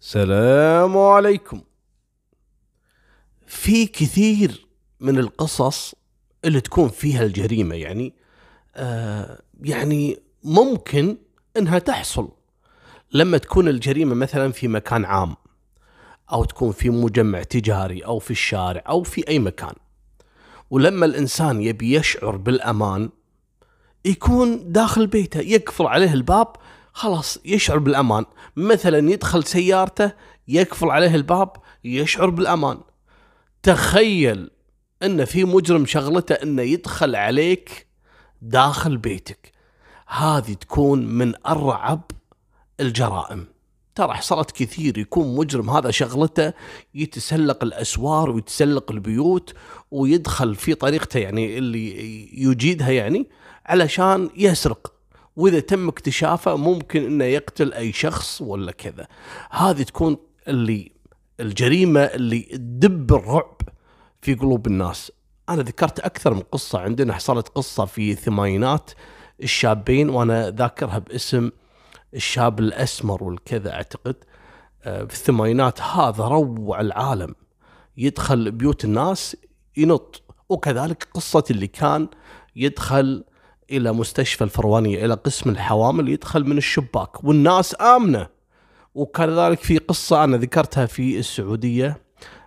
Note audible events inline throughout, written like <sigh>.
السلام عليكم. في كثير من القصص اللي تكون فيها الجريمة يعني آه يعني ممكن إنها تحصل. لما تكون الجريمة مثلا في مكان عام أو تكون في مجمع تجاري أو في الشارع أو في أي مكان. ولما الإنسان يبي يشعر بالأمان يكون داخل بيته يقفل عليه الباب خلاص يشعر بالأمان. مثلا يدخل سيارته يقفل عليه الباب يشعر بالأمان. تخيل ان في مجرم شغلته إنه يدخل عليك داخل بيتك. هذه تكون من أرعب الجرائم. ترى حصلت كثير يكون مجرم هذا شغلته يتسلق الأسوار ويتسلق البيوت ويدخل في طريقته يعني اللي يجيدها يعني علشان يسرق. وإذا تم اكتشافه ممكن إنه يقتل أي شخص ولا كذا. هذه تكون اللي الجريمة اللي تدب الرعب في قلوب الناس. أنا ذكرت أكثر من قصة عندنا حصلت قصة في الثمانينات الشابين وأنا ذاكرها باسم الشاب الأسمر والكذا أعتقد. آه، في الثمانينات هذا روع العالم. يدخل بيوت الناس ينط. وكذلك قصة اللي كان يدخل إلى مستشفى الفروانية إلى قسم الحوامل يدخل من الشباك والناس آمنة. وكذلك في قصة أنا ذكرتها في السعودية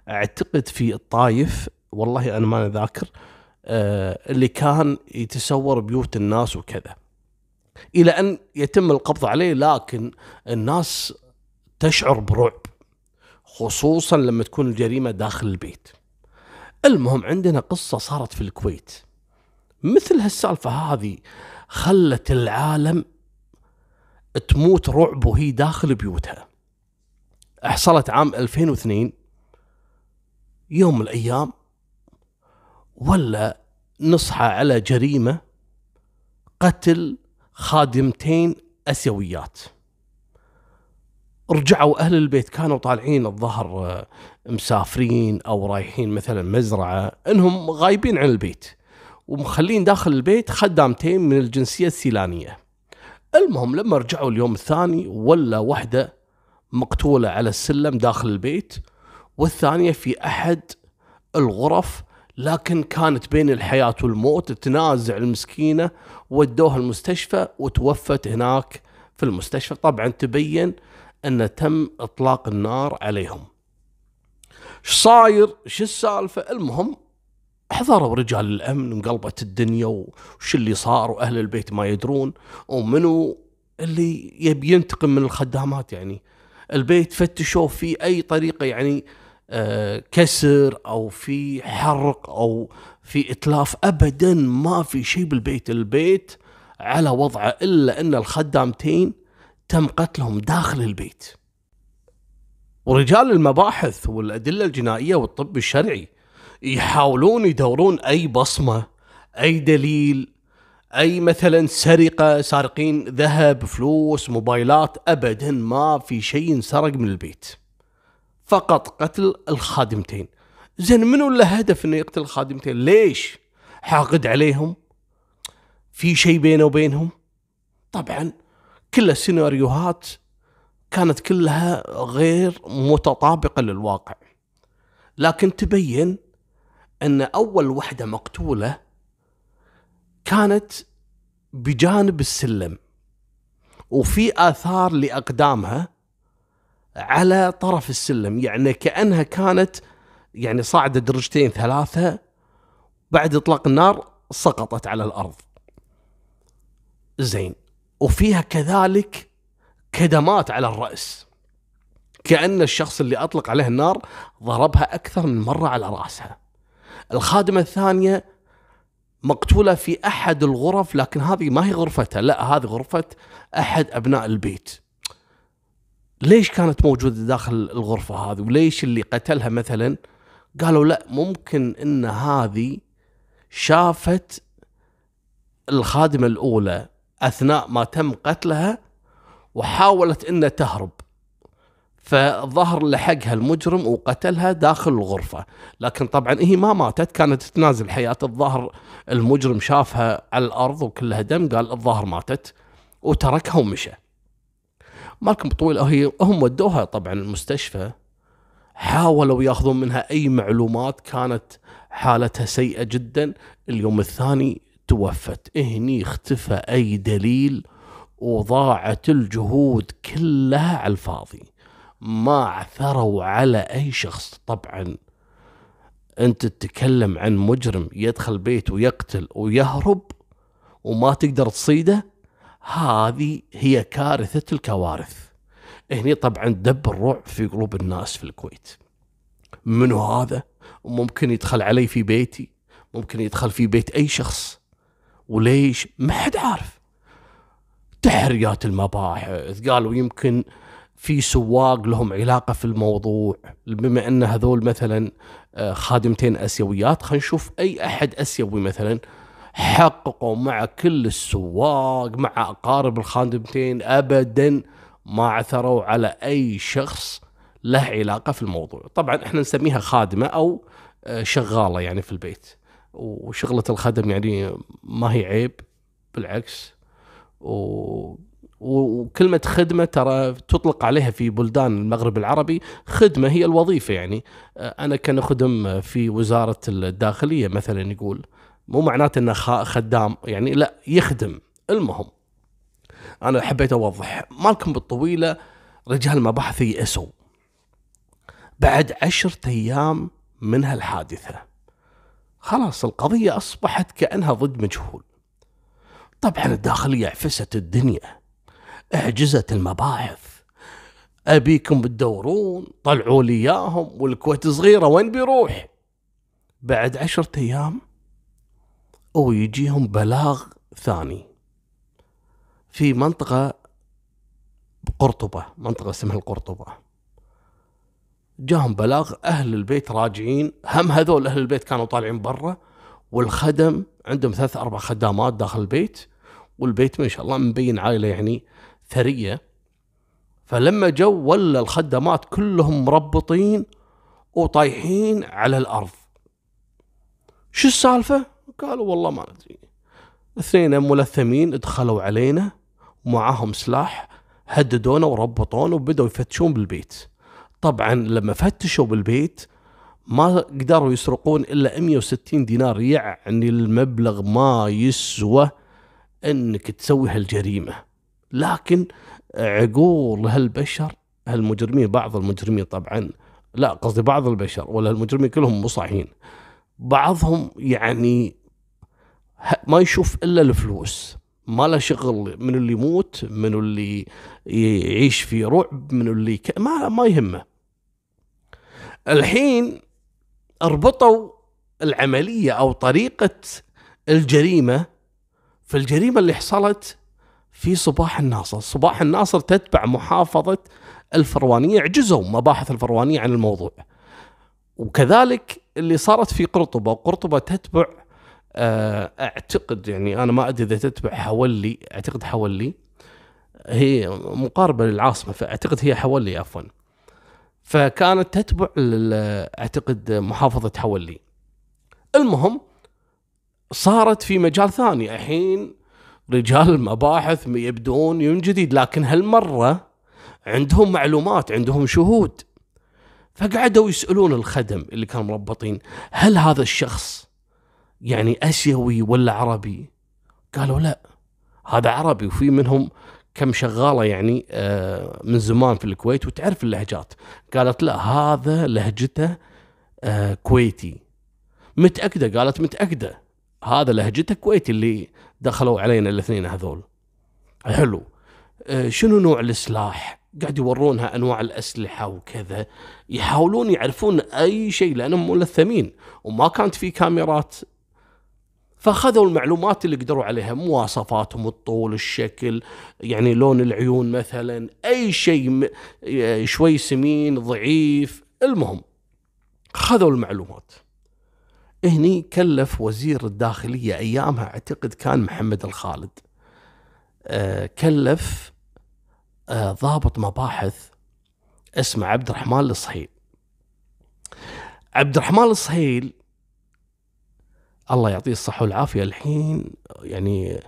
أعتقد في الطايف والله أنا ما ذاكر آه، اللي كان يتسور بيوت الناس وكذا. إلى أن يتم القبض عليه لكن الناس تشعر برعب خصوصا لما تكون الجريمة داخل البيت. المهم عندنا قصة صارت في الكويت. مثل هالسالفة هذه خلت العالم تموت رعب وهي داخل بيوتها. حصلت عام 2002 يوم من الأيام ولا نصحى على جريمة قتل خادمتين أسيويات رجعوا أهل البيت كانوا طالعين الظهر آه، مسافرين أو رايحين مثلا مزرعة إنهم غايبين عن البيت ومخلين داخل البيت خدامتين من الجنسية السيلانية. المهم لما رجعوا اليوم الثاني ولا واحدة مقتولة على السلم داخل البيت والثانية في أحد الغرف لكن كانت بين الحياة والموت تنازع المسكينة ودوها المستشفى وتوفت هناك في المستشفى. طبعا تبين أن تم إطلاق النار عليهم. صاير؟ إيش السالفة؟ المهم حضروا رجال الأمن انقلبت الدنيا وش اللي صار وأهل البيت ما يدرون ومنو اللي يبي ينتقم من الخدامات يعني. البيت فتشوا في أي طريقة يعني آه، كسر أو في حرق أو في إتلاف ابدا ما في شيء بالبيت. البيت على وضعه إلا أن الخدامتين تم قتلهم داخل البيت. ورجال المباحث والأدلة الجنائية والطب الشرعي يحاولون يدورون أي بصمة أي دليل أي مثلا سرقة سارقين ذهب فلوس موبايلات ابدا ما في شيء انسرق من البيت. فقط قتل الخادمتين. زين منو له هدف إنه يقتل الخادمتين؟ ليش حاقد عليهم؟ في شيء بينه وبينهم؟ طبعا كل السيناريوهات كانت كلها غير متطابقة للواقع. لكن تبين أن أول وحدة مقتولة كانت بجانب السلم وفي آثار لأقدامها على طرف السلم يعني كأنها كانت يعني صاعدة درجتين ثلاثة بعد إطلاق النار سقطت على الأرض. زين وفيها كذلك كدمات على الرأس. كأن الشخص اللي أطلق عليه النار ضربها أكثر من مرة على رأسها. الخادمة الثانية مقتولة في أحد الغرف لكن هذه ما هي غرفتها، لا هذه غرفة أحد أبناء البيت. ليش كانت موجودة داخل الغرفة هذه وليش اللي قتلها مثلا قالوا لا ممكن إن هذه شافت الخادمة الأولى أثناء ما تم قتلها وحاولت إنها تهرب فظهر لحقها المجرم وقتلها داخل الغرفة. لكن طبعا هي ما ماتت كانت تنازل حياة الظهر. المجرم شافها على الأرض وكلها دم قال الظهر ماتت وتركها ومشى. مالكم طويل هي هم ودوها طبعا المستشفى. حاولوا ياخذون منها أي معلومات كانت حالتها سيئة جدا. اليوم الثاني توفت. هني اختفى أي دليل وضاعت الجهود كلها على الفاضي. ما عثروا على أي شخص. طبعا أنت تتكلم عن مجرم يدخل بيت ويقتل ويهرب وما تقدر تصيده؟ هذه هي كارثة الكوارث. هني طبعا دب الرعب في قلوب الناس في الكويت. منو هذا؟ وممكن يدخل علي في بيتي؟ ممكن يدخل في بيت أي شخص؟ وليش؟ ما حد عارف. تحريات المباحث قالوا يمكن في سواق لهم علاقة في الموضوع بما أن هذول مثلا آه، خادمتين أسيويات. خلينا نشوف أي أحد أسيوي مثلا حققوا مع كل السواق مع أقارب الخادمتين. أبدا ما عثروا على أي شخص له علاقة في الموضوع. طبعا إحنا نسميها خادمة أو آه، شغالة يعني في البيت. وشغلة الخدم يعني ما هي عيب بالعكس. و وكلمة خدمة ترى تطلق عليها في بلدان المغرب العربي. خدمة هي الوظيفة يعني. أنا كنخدم في وزارة الداخلية مثلا يقول مو معناته إنه خدام يعني لا يخدم. المهم أنا حبيت أوضح. مالكم بالطويلة رجال المباحث يأسوا. بعد عشرة أيام من هالحادثة خلاص القضية أصبحت كأنها ضد مجهول. طبعا الداخلية عفست الدنيا. أعجزت المباحث. أبيكم تدورون طلعوا لي إياهم والكويت صغيرة وين بيروح؟ بعد عشرة أيام ويجيهم بلاغ ثاني. في منطقة قرطبة منطقة اسمها القرطبة. جاهم بلاغ أهل البيت راجعين. هم هذول أهل البيت كانوا طالعين برا والخدم عندهم ثلاث أربع خدامات داخل البيت والبيت ما شاء الله مبين عائلة يعني ثرية. فلما جو ولا الخدامات كلهم مربطين وطايحين على الأرض. شو السالفة؟ قالوا والله ما أدري. اثنين ملثمين دخلوا علينا ومعاهم سلاح هددونا وربطونا وبدأوا يفتشون بالبيت. طبعا لما فتشوا بالبيت ما قدروا يسرقون إلا 160 دينار. يعني المبلغ ما يسوى إنك تسوي هالجريمة. لكن عقول هالبشر هالمجرمين بعض المجرمين طبعا لا قصدي بعض البشر ولا المجرمين كلهم مصاحين بعضهم يعني ما يشوف إلا الفلوس ما له شغل من اللي يموت من اللي يعيش في رعب من اللي ك... ما ما يهمه. الحين أربطوا العملية أو طريقة الجريمة في الجريمة اللي حصلت في صباح الناصر. صباح الناصر تتبع محافظة الفروانية عجزوا مباحث الفروانية عن الموضوع. وكذلك اللي صارت في قرطبة. وقرطبة تتبع آه، أعتقد يعني أنا ما أدري إذا تتبع حولي أعتقد حولي. هي مقاربة للعاصمة فأعتقد هي حولي عفوا. فكانت تتبع أعتقد محافظة حولي. المهم صارت في مجال ثاني. الحين رجال المباحث يبدون من جديد لكن هالمرة عندهم معلومات عندهم شهود. فقعدوا يسألون الخدم اللي كانوا مربطين هل هذا الشخص يعني آسيوي ولا عربي؟ قالوا لا هذا عربي وفي منهم كم شغالة يعني آه، من زمان في الكويت وتعرف اللهجات. قالت لا هذا لهجته آه، كويتي. متأكدة؟ قالت متأكدة هذا لهجته كويتي اللي دخلوا علينا الاثنين هذول. حلو. آه، شنو نوع السلاح؟ قاعد يورونها أنواع الأسلحة وكذا. يحاولون يعرفون أي شيء لأنهم ملثمين وما كانت في كاميرات. فأخذوا المعلومات اللي قدروا عليها مواصفاتهم الطول الشكل يعني لون العيون مثلا أي شيء شوي سمين ضعيف المهم خذوا المعلومات. هني كلف وزير الداخلية أيامها أعتقد كان محمد الخالد آه كلف آه ضابط مباحث اسمه عبد الرحمن الصهيل. عبد الرحمن الصهيل الله يعطيه الصحة والعافية الحين يعني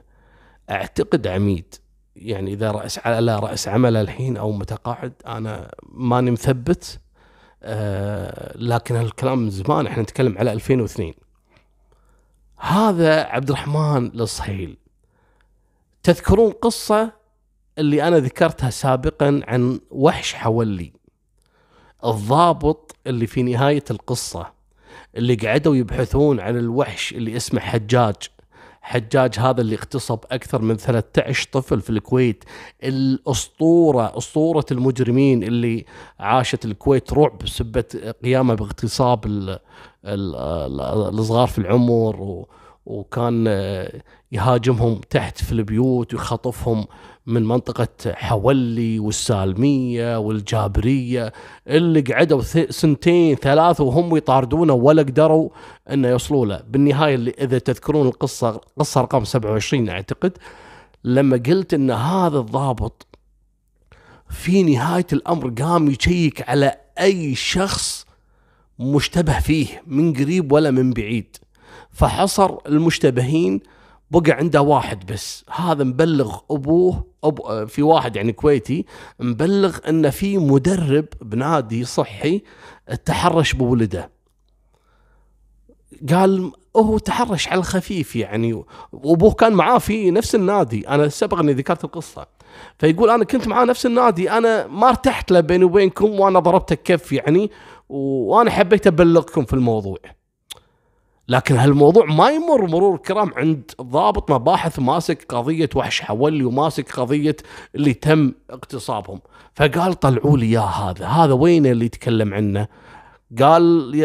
أعتقد عميد. يعني إذا رأس على رأس عمله الحين أو متقاعد أنا ماني مثبت. آه لكن هالكلام من زمان إحنا نتكلم على 2002 هذا عبد الرحمن الصهيل تذكرون قصة اللي أنا ذكرتها سابقا عن وحش حولي. الضابط اللي في نهاية القصة اللي قعدوا يبحثون عن الوحش اللي اسمه حجاج. حجاج هذا اللي اغتصب أكثر من 13 طفل في الكويت. الأسطورة أسطورة المجرمين اللي عاشت الكويت رعب سبت قيامه باغتصاب الصغار في العمر وكان يهاجمهم تحت في البيوت ويخطفهم من منطقة حولي والسالمية والجابرية اللي قعدوا سنتين ثلاثة وهم يطاردونه ولا قدروا إنه يوصلوا له. بالنهاية اللي إذا تذكرون القصة قصة رقم 27 أعتقد لما قلت إن هذا الضابط في نهاية الأمر قام يشيك على أي شخص مشتبه فيه من قريب ولا من بعيد. فحصر المشتبهين بقى عنده واحد بس. هذا مبلغ أبوه أبو في واحد يعني كويتي مبلغ ان في مدرب بنادي صحي تحرش بولده. قال هو تحرش على الخفيف يعني وأبوه كان معاه في نفس النادي. أنا سبق أني ذكرت القصة. فيقول أنا كنت معاه نفس النادي أنا ما ارتحت له بيني وبينكم وأنا ضربته كف يعني وأنا حبيت أبلغكم في الموضوع. لكن هالموضوع ما يمر مرور الكرام عند ضابط مباحث ماسك قضية وحش حولي وماسك قضية اللي تم اغتصابهم. فقال طلعوا لي يا هذا. هذا وين اللي يتكلم عنه؟ قال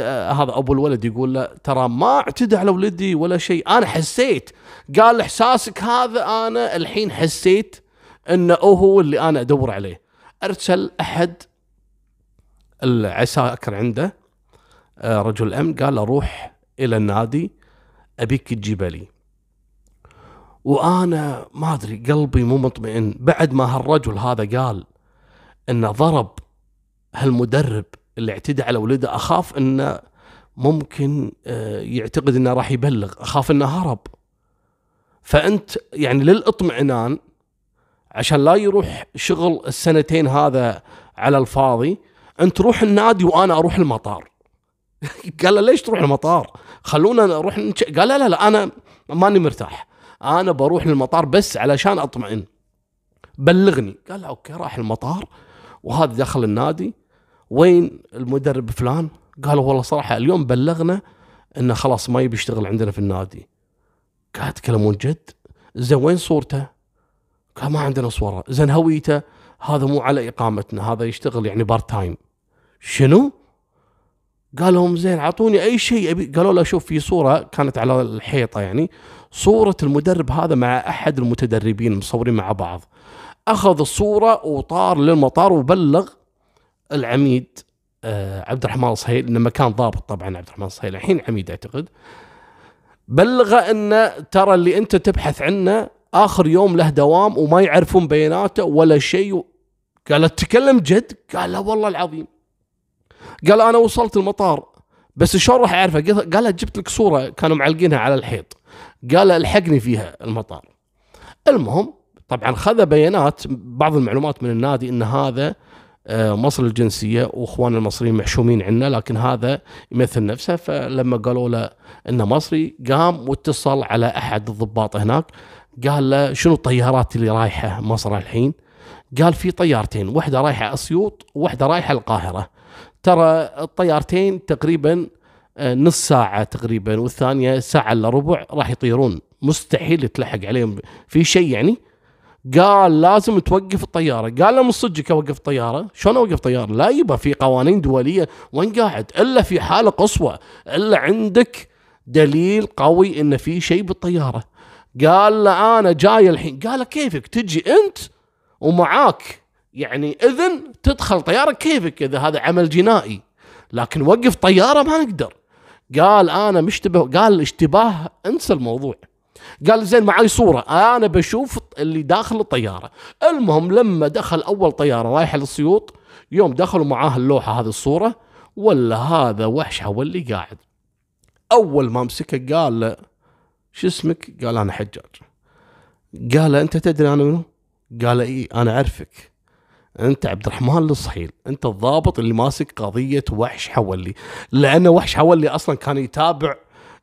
هذا أبو الولد يقول له ترى ما اعتدى على ولدي ولا شيء. أنا حسيت. قال إحساسك هذا أنا الحين حسيت إنه هو اللي أنا أدور عليه. أرسل أحد العساكر عنده آه، رجل أمن قال له روح إلى النادي أبيك تجيب لي وأنا ما أدري قلبي مو مطمئن. بعد ما هالرجل هذا قال إنه ضرب هالمدرب اللي اعتدى على ولده أخاف إنه ممكن آه، يعتقد إنه راح يبلغ أخاف إنه هرب. فأنت يعني للإطمئنان عشان لا يروح شغل السنتين هذا على الفاضي أنت روح النادي وأنا أروح المطار. <laughs> قال له ليش تروح المطار؟ خلونا نروح نش... قال لا لا لا أنا ماني مرتاح. أنا بروح للمطار بس علشان أطمئن. بلغني. قال له أوكي راح المطار. وهذا دخل النادي. وين المدرب فلان؟ قالوا والله صراحة اليوم بلغنا إنه خلاص ما يبي يشتغل عندنا في النادي. قاعد يتكلمون جد. زين وين صورته؟ قال ما عندنا صورة. زين هويته. هذا مو على إقامتنا. هذا يشتغل يعني part time شنو؟ قال لهم زين اعطوني أي شيء أبي. قالوا له شوف في صورة كانت على الحيطة يعني. صورة المدرب هذا مع أحد المتدربين مصورين مع بعض. أخذ الصورة وطار للمطار وبلغ العميد آه عبد الرحمن الصهيل إنه كان ضابط طبعا عبد الرحمن الصهيل الحين عميد أعتقد. بلغه انه ترى اللي أنت تبحث عنه آخر يوم له دوام وما يعرفون بياناته ولا شيء قال تتكلم جد؟ قال لا والله العظيم. قال أنا وصلت المطار بس شلون راح أعرفه؟ قال جبت لك صورة كانوا معلقينها على الحيط. قال ألحقني فيها المطار. المهم طبعا خذ بيانات بعض المعلومات من النادي إن هذا آه، مصري الجنسية واخواننا المصريين محشومين عنا لكن هذا يمثل نفسه. فلما قالوا له إنه مصري قام واتصل على أحد الضباط هناك. قال له شنو الطيارات اللي رايحة مصر الحين؟ قال في طيارتين واحدة رايحة أسيوط وواحده رايحة القاهرة. ترى الطيارتين تقريبا آه، نص ساعة تقريبا والثانية ساعة إلا ربع راح يطيرون. مستحيل يتلحق عليهم. في شيء يعني؟ قال لازم توقف الطيارة. قال له من صدقك أوقف الطيارة شلون أوقف الطيارة لا يبا في قوانين دولية. وين قاعد؟ إلا في حالة قصوى. إلا عندك دليل قوي إن في شيء بالطيارة. قال له أنا جاي الحين. قال كيفك؟ تجي أنت ومعاك يعني إذن تدخل طيارة كيفك إذا هذا عمل جنائي. لكن وقف طيارة ما نقدر. قال أنا مشتبه قال اشتباه انسى الموضوع. قال زين معي صورة أنا بشوف اللي داخل الطيارة. المهم لما دخل أول طيارة رايحة للسيوط يوم دخلوا معاه اللوحة هذه الصورة ولا هذا وحش حولي قاعد. أول ما مسكه قال له شو اسمك؟ قال أنا حجاج. قال أنت تدري أنا منو؟ قال إي أنا أعرفك. أنت عبد الرحمن الصحيل أنت الضابط اللي ماسك قضية وحش حولي. لأن وحش حولي أصلا كان يتابع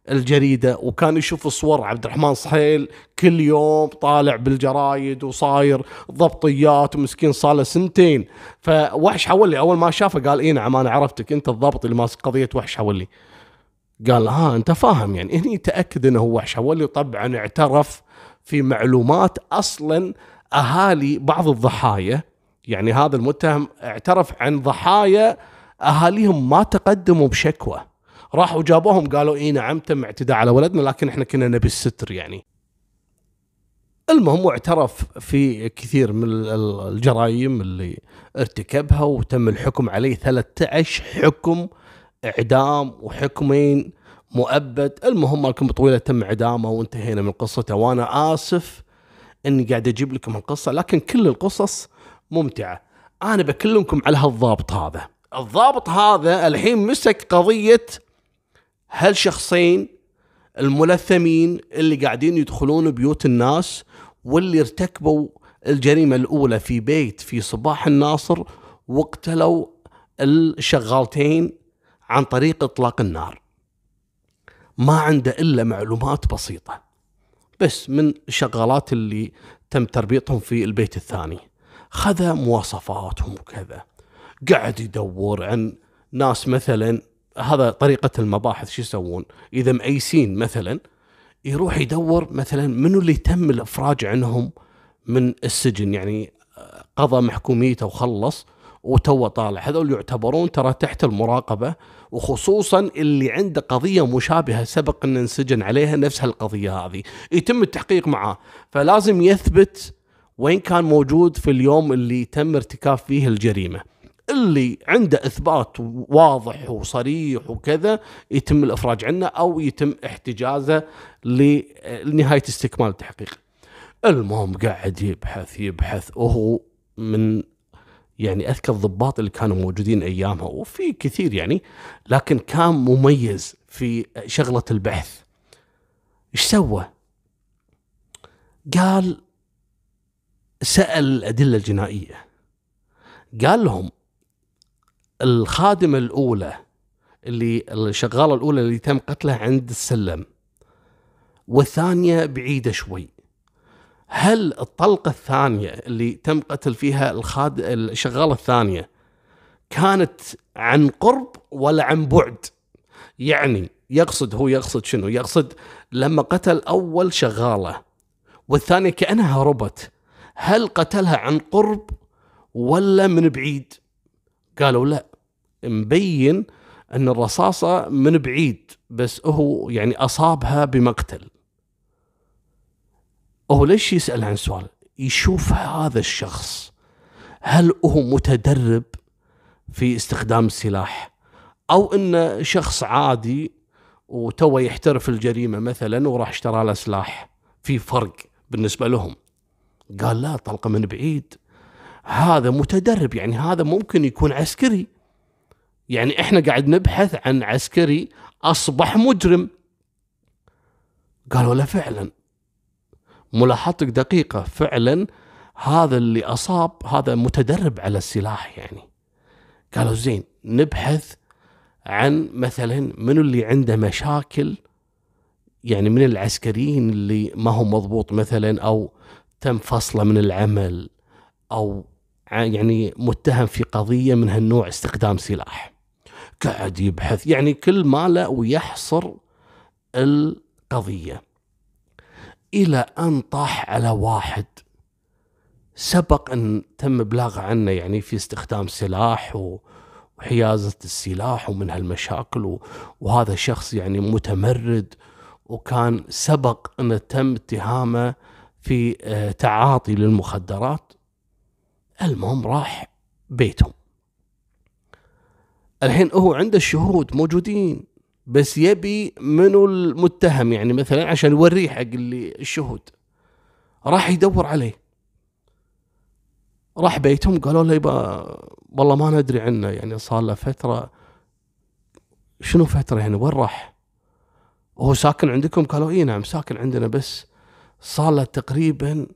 الجريدة وكان يشوف صور عبد الرحمن صحيل كل يوم طالع بالجرايد وصاير ضبطيات ومسكين صار له سنتين. فوحش حولي أول ما شافه قال اي نعم أنا عرفتك أنت الضابط اللي ماسك قضية وحش حولي. قال ها أنت فاهم يعني هني تاكد إنه هو وحش حولي. وطبعا اعترف في معلومات أصلا أهالي بعض الضحايا يعني هذا المتهم اعترف عن ضحايا أهاليهم ما تقدموا بشكوى. راحوا جابوهم قالوا إي نعم تم اعتداء على ولدنا لكن إحنا كنا نبي الستر يعني. المهم واعترف في كثير من الجرائم اللي ارتكبها وتم الحكم عليه 13 حكم إعدام وحكمين مؤبد. المهم مالكم طويلة تم إعدامه وانتهينا من قصته. وأنا آسف إني قاعد أجيب لكم القصة لكن كل القصص ممتعة. أنا بكلمكم على هالضابط هذا. الضابط هذا الحين مسك قضية هالشخصين الملثمين اللي قاعدين يدخلون بيوت الناس واللي ارتكبوا الجريمة الأولى في بيت في صباح الناصر واقتلوا الشغالتين عن طريق إطلاق النار. ما عنده إلا معلومات بسيطة. بس من الشغالات اللي تم تربيتهم في البيت الثاني. خذ مواصفاتهم وكذا قاعد يدور عن ناس مثلا هذا طريقة المباحث شو يسوون؟ إذا مأيسين مثلا يروح يدور مثلا منو اللي تم الإفراج عنهم من السجن. يعني قضى محكوميته وخلص وتو طالع. هذول يعتبرون ترى تحت المراقبة وخصوصا اللي عنده قضية مشابهة سبق أن انسجن عليها نفس هالقضية هذه. يتم التحقيق معه فلازم يثبت وين كان موجود في اليوم اللي تم ارتكاب فيه الجريمة اللي عنده إثبات واضح وصريح وكذا يتم الإفراج عنه أو يتم احتجازه لنهاية استكمال التحقيق. المهم قاعد يبحث يبحث وهو من يعني أذكى الضباط اللي كانوا موجودين أيامها وفي كثير يعني لكن كان مميز في شغلة البحث. إيش سوى؟ قال سأل الأدلة الجنائية. قال لهم الخادمة الأولى اللي الشغالة الأولى اللي تم قتلها عند السلم والثانية بعيدة شوي. هل الطلقة الثانية اللي تم قتل فيها الخاد الشغالة الثانية كانت عن قرب ولا عن بعد؟ يعني يقصد هو يقصد شنو؟ يقصد لما قتل أول شغالة والثانية كأنها هربت هل قتلها عن قرب ولا من بعيد؟ قالوا لا. مبين أن الرصاصة من بعيد بس هو يعني أصابها بمقتل. هو ليش يسأل عن سؤال؟ يشوف هذا الشخص هل هو متدرب في استخدام السلاح؟ أو انه شخص عادي وتو يحترف الجريمة مثلا وراح اشترى له سلاح في فرق بالنسبة لهم. قال لا طلقة من بعيد. هذا متدرب يعني هذا ممكن يكون عسكري. يعني إحنا قاعد نبحث عن عسكري أصبح مجرم. قالوا لا فعلا. ملاحظتك دقيقة فعلا هذا اللي أصاب هذا متدرب على السلاح يعني. قالوا زين نبحث عن مثلا منو اللي عنده مشاكل يعني من العسكريين اللي ما هو مضبوط مثلا أو تم فصله من العمل أو يعني متهم في قضية من هالنوع استخدام سلاح. قاعد يبحث يعني كل ماله ويحصر القضية. إلى أن طاح على واحد. سبق أن تم إبلاغه عنه يعني في استخدام سلاح وحيازة السلاح ومن هالمشاكل وهذا شخص يعني متمرد. وكان سبق أن تم اتهامه في آه، تعاطي للمخدرات المهم راح بيتهم. الحين هو عنده الشهود موجودين بس يبي منو المتهم يعني مثلا عشان يوريه حق اللي الشهود. راح يدور عليه. راح بيتهم قالوا له يبا والله ما ندري عنه يعني صار له فترة. شنو فترة يعني؟ وين راح؟ هو ساكن عندكم؟ قالوا إي نعم ساكن عندنا بس. صار له تقريبا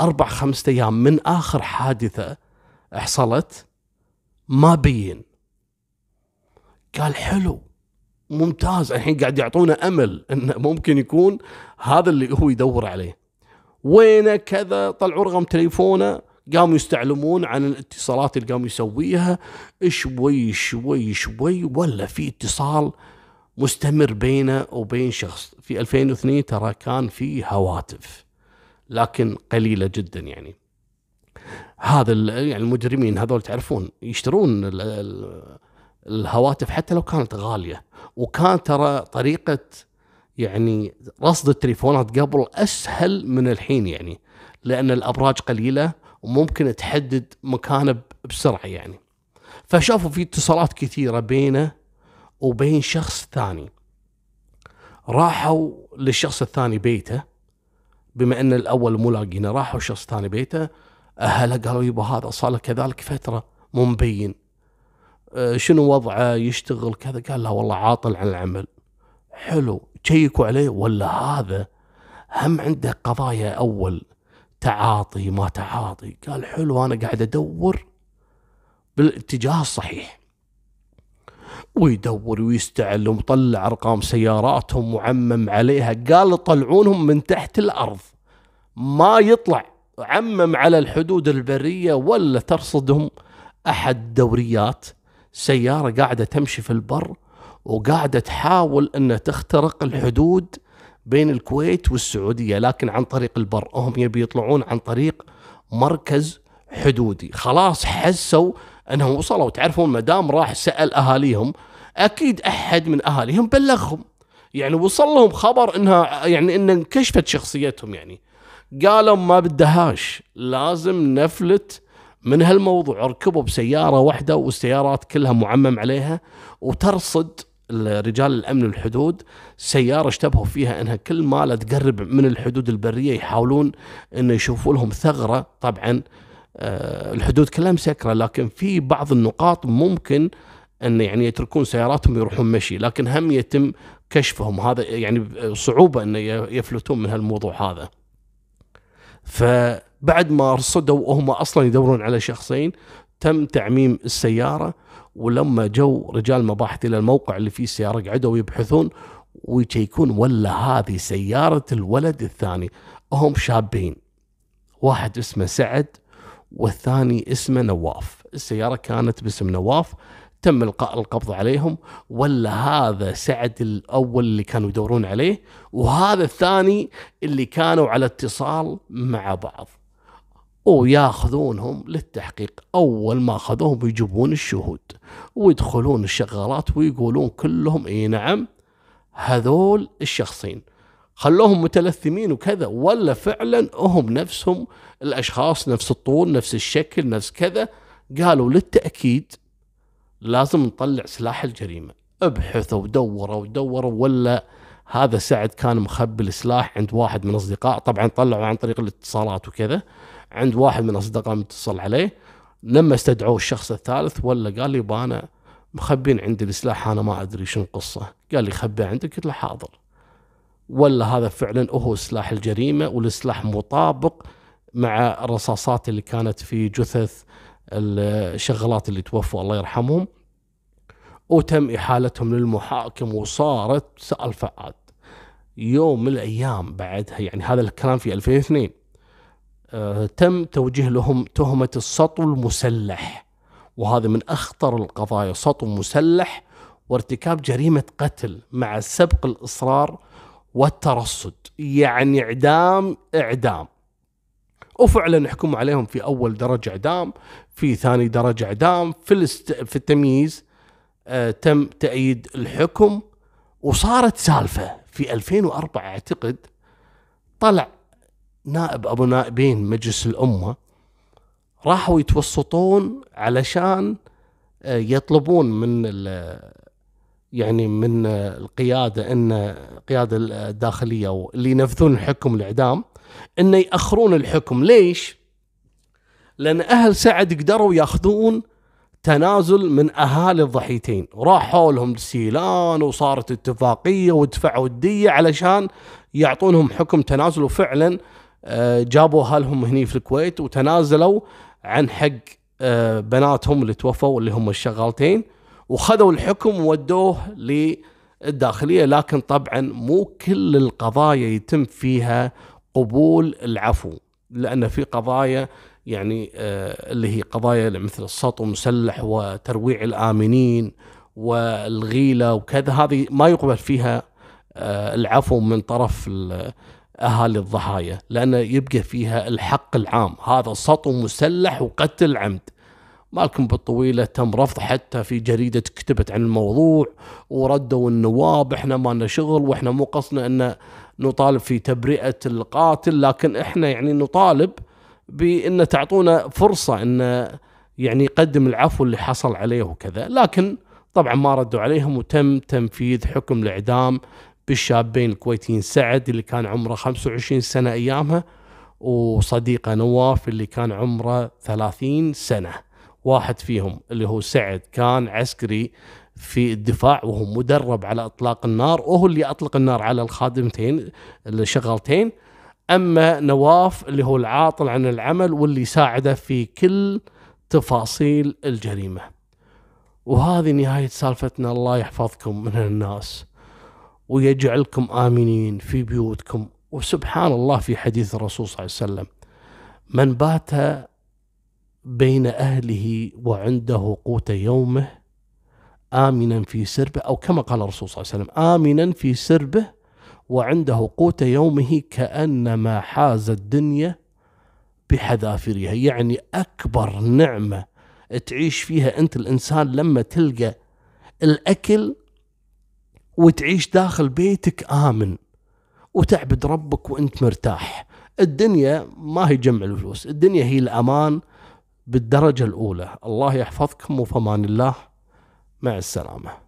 أربع خمسة أيام. من آخر حادثة حصلت ما بين. قال حلو ممتاز. الحين قاعد يعطونا أمل إنه ممكن يكون هذا اللي هو يدور عليه. وينه كذا؟ طلعوا رقم تليفونه قاموا يستعلمون عن الاتصالات اللي قاموا يسويها. شوي شوي شوي ولا في اتصال مستمر بينه وبين شخص. في 2002 ترى كان في هواتف لكن قليلة جدا يعني. هذا يعني المجرمين هذول تعرفون يشترون الهواتف حتى لو كانت غالية. وكان ترى طريقة يعني رصد التليفونات قبل أسهل من الحين يعني لأن الأبراج قليلة وممكن تحدد مكانه بسرعة يعني. فشافوا في اتصالات كثيرة بينه وبين شخص ثاني. راحوا للشخص الثاني بيته بما أن الأول مو لاقينه راحوا شخص ثاني بيته أهله قالوا يبا هذا صار له كذلك فترة مو مبين. أه شنو وضعه؟ يشتغل كذا. قال لا والله عاطل عن العمل. حلو. تشيكوا عليه ولا هذا؟ هم عنده قضايا أول. تعاطي ما تعاطي. قال حلو أنا قاعد أدور بالاتجاه الصحيح. ويدور ويستعل ومطلع أرقام سياراتهم وعمم عليها. قال طلعونهم من تحت الأرض. ما يطلع. عمم على الحدود البرية ولا ترصدهم أحد دوريات. سيارة قاعدة تمشي في البر وقاعدة تحاول إنها تخترق الحدود بين الكويت والسعودية لكن عن طريق البر. هم يبي يطلعون عن طريق مركز حدودي. خلاص حسوا أنهم وصلوا. تعرفون ما دام راح سأل أهاليهم أكيد أحد من أهاليهم بلغهم. يعني وصل لهم خبر إنها يعني إن انكشفت شخصيتهم يعني. قالوا ما بدهاش لازم نفلت من هالموضوع. ركبوا بسيارة واحدة والسيارات كلها معمم عليها وترصد رجال الأمن والحدود سيارة اشتبهوا فيها إنها كل ما تقرب من الحدود البرية يحاولون إنه يشوفوا لهم ثغرة. طبعا الحدود كلها مسكره لكن في بعض النقاط ممكن أن يعني يتركون سياراتهم ويروحون مشي لكن هم يتم كشفهم. هذا يعني صعوبة انه يفلتون من هالموضوع هذا. فبعد ما رصدوا وهم أصلا يدورون على شخصين تم تعميم السيارة ولما جو رجال مباحث إلى الموقع اللي فيه السيارة قعدوا يبحثون ويشيكون ولا هذه سيارة الولد الثاني. هم شابين. واحد اسمه سعد والثاني اسمه نواف. السيارة كانت باسم نواف تم إلقاء القبض عليهم ولا هذا سعد الأول اللي كانوا يدورون عليه وهذا الثاني اللي كانوا على اتصال مع بعض. وياخذونهم للتحقيق. أول ما أخذوهم يجيبون الشهود ويدخلون الشغالات ويقولون كلهم إي نعم هذول الشخصين. خلوهم متلثمين وكذا ولا فعلا هم نفسهم الأشخاص نفس الطول نفس الشكل نفس كذا قالوا للتأكيد لازم نطلع سلاح الجريمة. ابحثوا ودوروا ودوروا ولا هذا سعد كان مخبي السلاح عند واحد من اصدقائه طبعا طلعوا عن طريق الاتصالات وكذا عند واحد من اصدقائه متصل عليه. لما استدعوا الشخص الثالث ولا قال لي أنا مخبين عندي السلاح أنا ما أدري شنو القصة. قال لي خبيه عندك قلت له حاضر. ولا هذا فعلا هو سلاح الجريمة والسلاح مطابق مع الرصاصات اللي كانت في جثث الشغلات اللي توفوا الله يرحمهم. وتم إحالتهم للمحاكم وصارت سألفة عاد. يوم من الأيام بعدها يعني هذا الكلام في 2002 آه تم توجيه لهم تهمة السطو المسلح. وهذا من أخطر القضايا سطو مسلح وارتكاب جريمة قتل مع سبق الإصرار والترصد يعني إعدام إعدام. وفعلا حكموا عليهم في أول درجة إعدام في ثاني درجة إعدام في الاست... في التمييز آه تم تأييد الحكم. وصارت سالفة في 2004 أعتقد طلع نائب أبو نائبين مجلس الأمة راحوا يتوسطون علشان آه يطلبون من يعني من القيادة إن القياده الداخلية اللي ينفذون الحكم الإعدام انه يأخرون الحكم. ليش؟ لأن أهل سعد قدروا يأخذون تنازل من أهالي الضحيتين. راحوا لهم سيلان وصارت اتفاقية ودفعوا الديه علشان يعطونهم حكم تنازل وفعلا آه، جابوا اهلهم هني في الكويت وتنازلوا عن حق آه، بناتهم اللي توفوا اللي هم الشغالتين. وخذوا الحكم وودوه للداخلية لكن طبعا مو كل القضايا يتم فيها قبول العفو لأن في قضايا يعني آه، اللي هي قضايا مثل السطو المسلح وترويع الآمنين والغيلة وكذا هذه ما يقبل فيها آه، العفو من طرف أهالي الضحايا لأن يبقى فيها الحق العام. هذا سطو مسلح وقتل عمد. مالكم بالطويلة تم رفض حتى في جريدة كتبت عن الموضوع وردوا النواب إحنا ما لنا شغل وإحنا مو قصدنا إن نطالب في تبرئة القاتل لكن إحنا يعني نطالب بإن تعطونا فرصة إن يعني يقدم العفو اللي حصل عليه وكذا. لكن طبعا ما ردوا عليهم وتم تنفيذ حكم الإعدام بالشابين الكويتيين سعد اللي كان عمره 25 سنة أيامها وصديقه نواف اللي كان عمره 30 سنة. واحد فيهم اللي هو سعد كان عسكري في الدفاع وهو مدرب على إطلاق النار وهو اللي أطلق النار على الخادمتين الشغالتين أما نواف اللي هو العاطل عن العمل واللي ساعده في كل تفاصيل الجريمة. وهذه نهاية سالفتنا. الله يحفظكم من الناس ويجعلكم آمنين في بيوتكم. وسبحان الله في حديث الرسول صلى الله عليه وسلم من بات بين أهله وعنده قوت يومه آمنا في سربه أو كما قال الرسول صلى الله عليه وسلم آمنا في سربه وعنده قوت يومه كأنما حاز الدنيا بحذافيرها. يعني أكبر نعمة تعيش فيها أنت الإنسان لما تلقى الأكل وتعيش داخل بيتك آمن وتعبد ربك وأنت مرتاح. الدنيا ما هي جمع الفلوس الدنيا هي الأمان بالدرجة الأولى. الله يحفظكم وفمان الله. مع السلامة.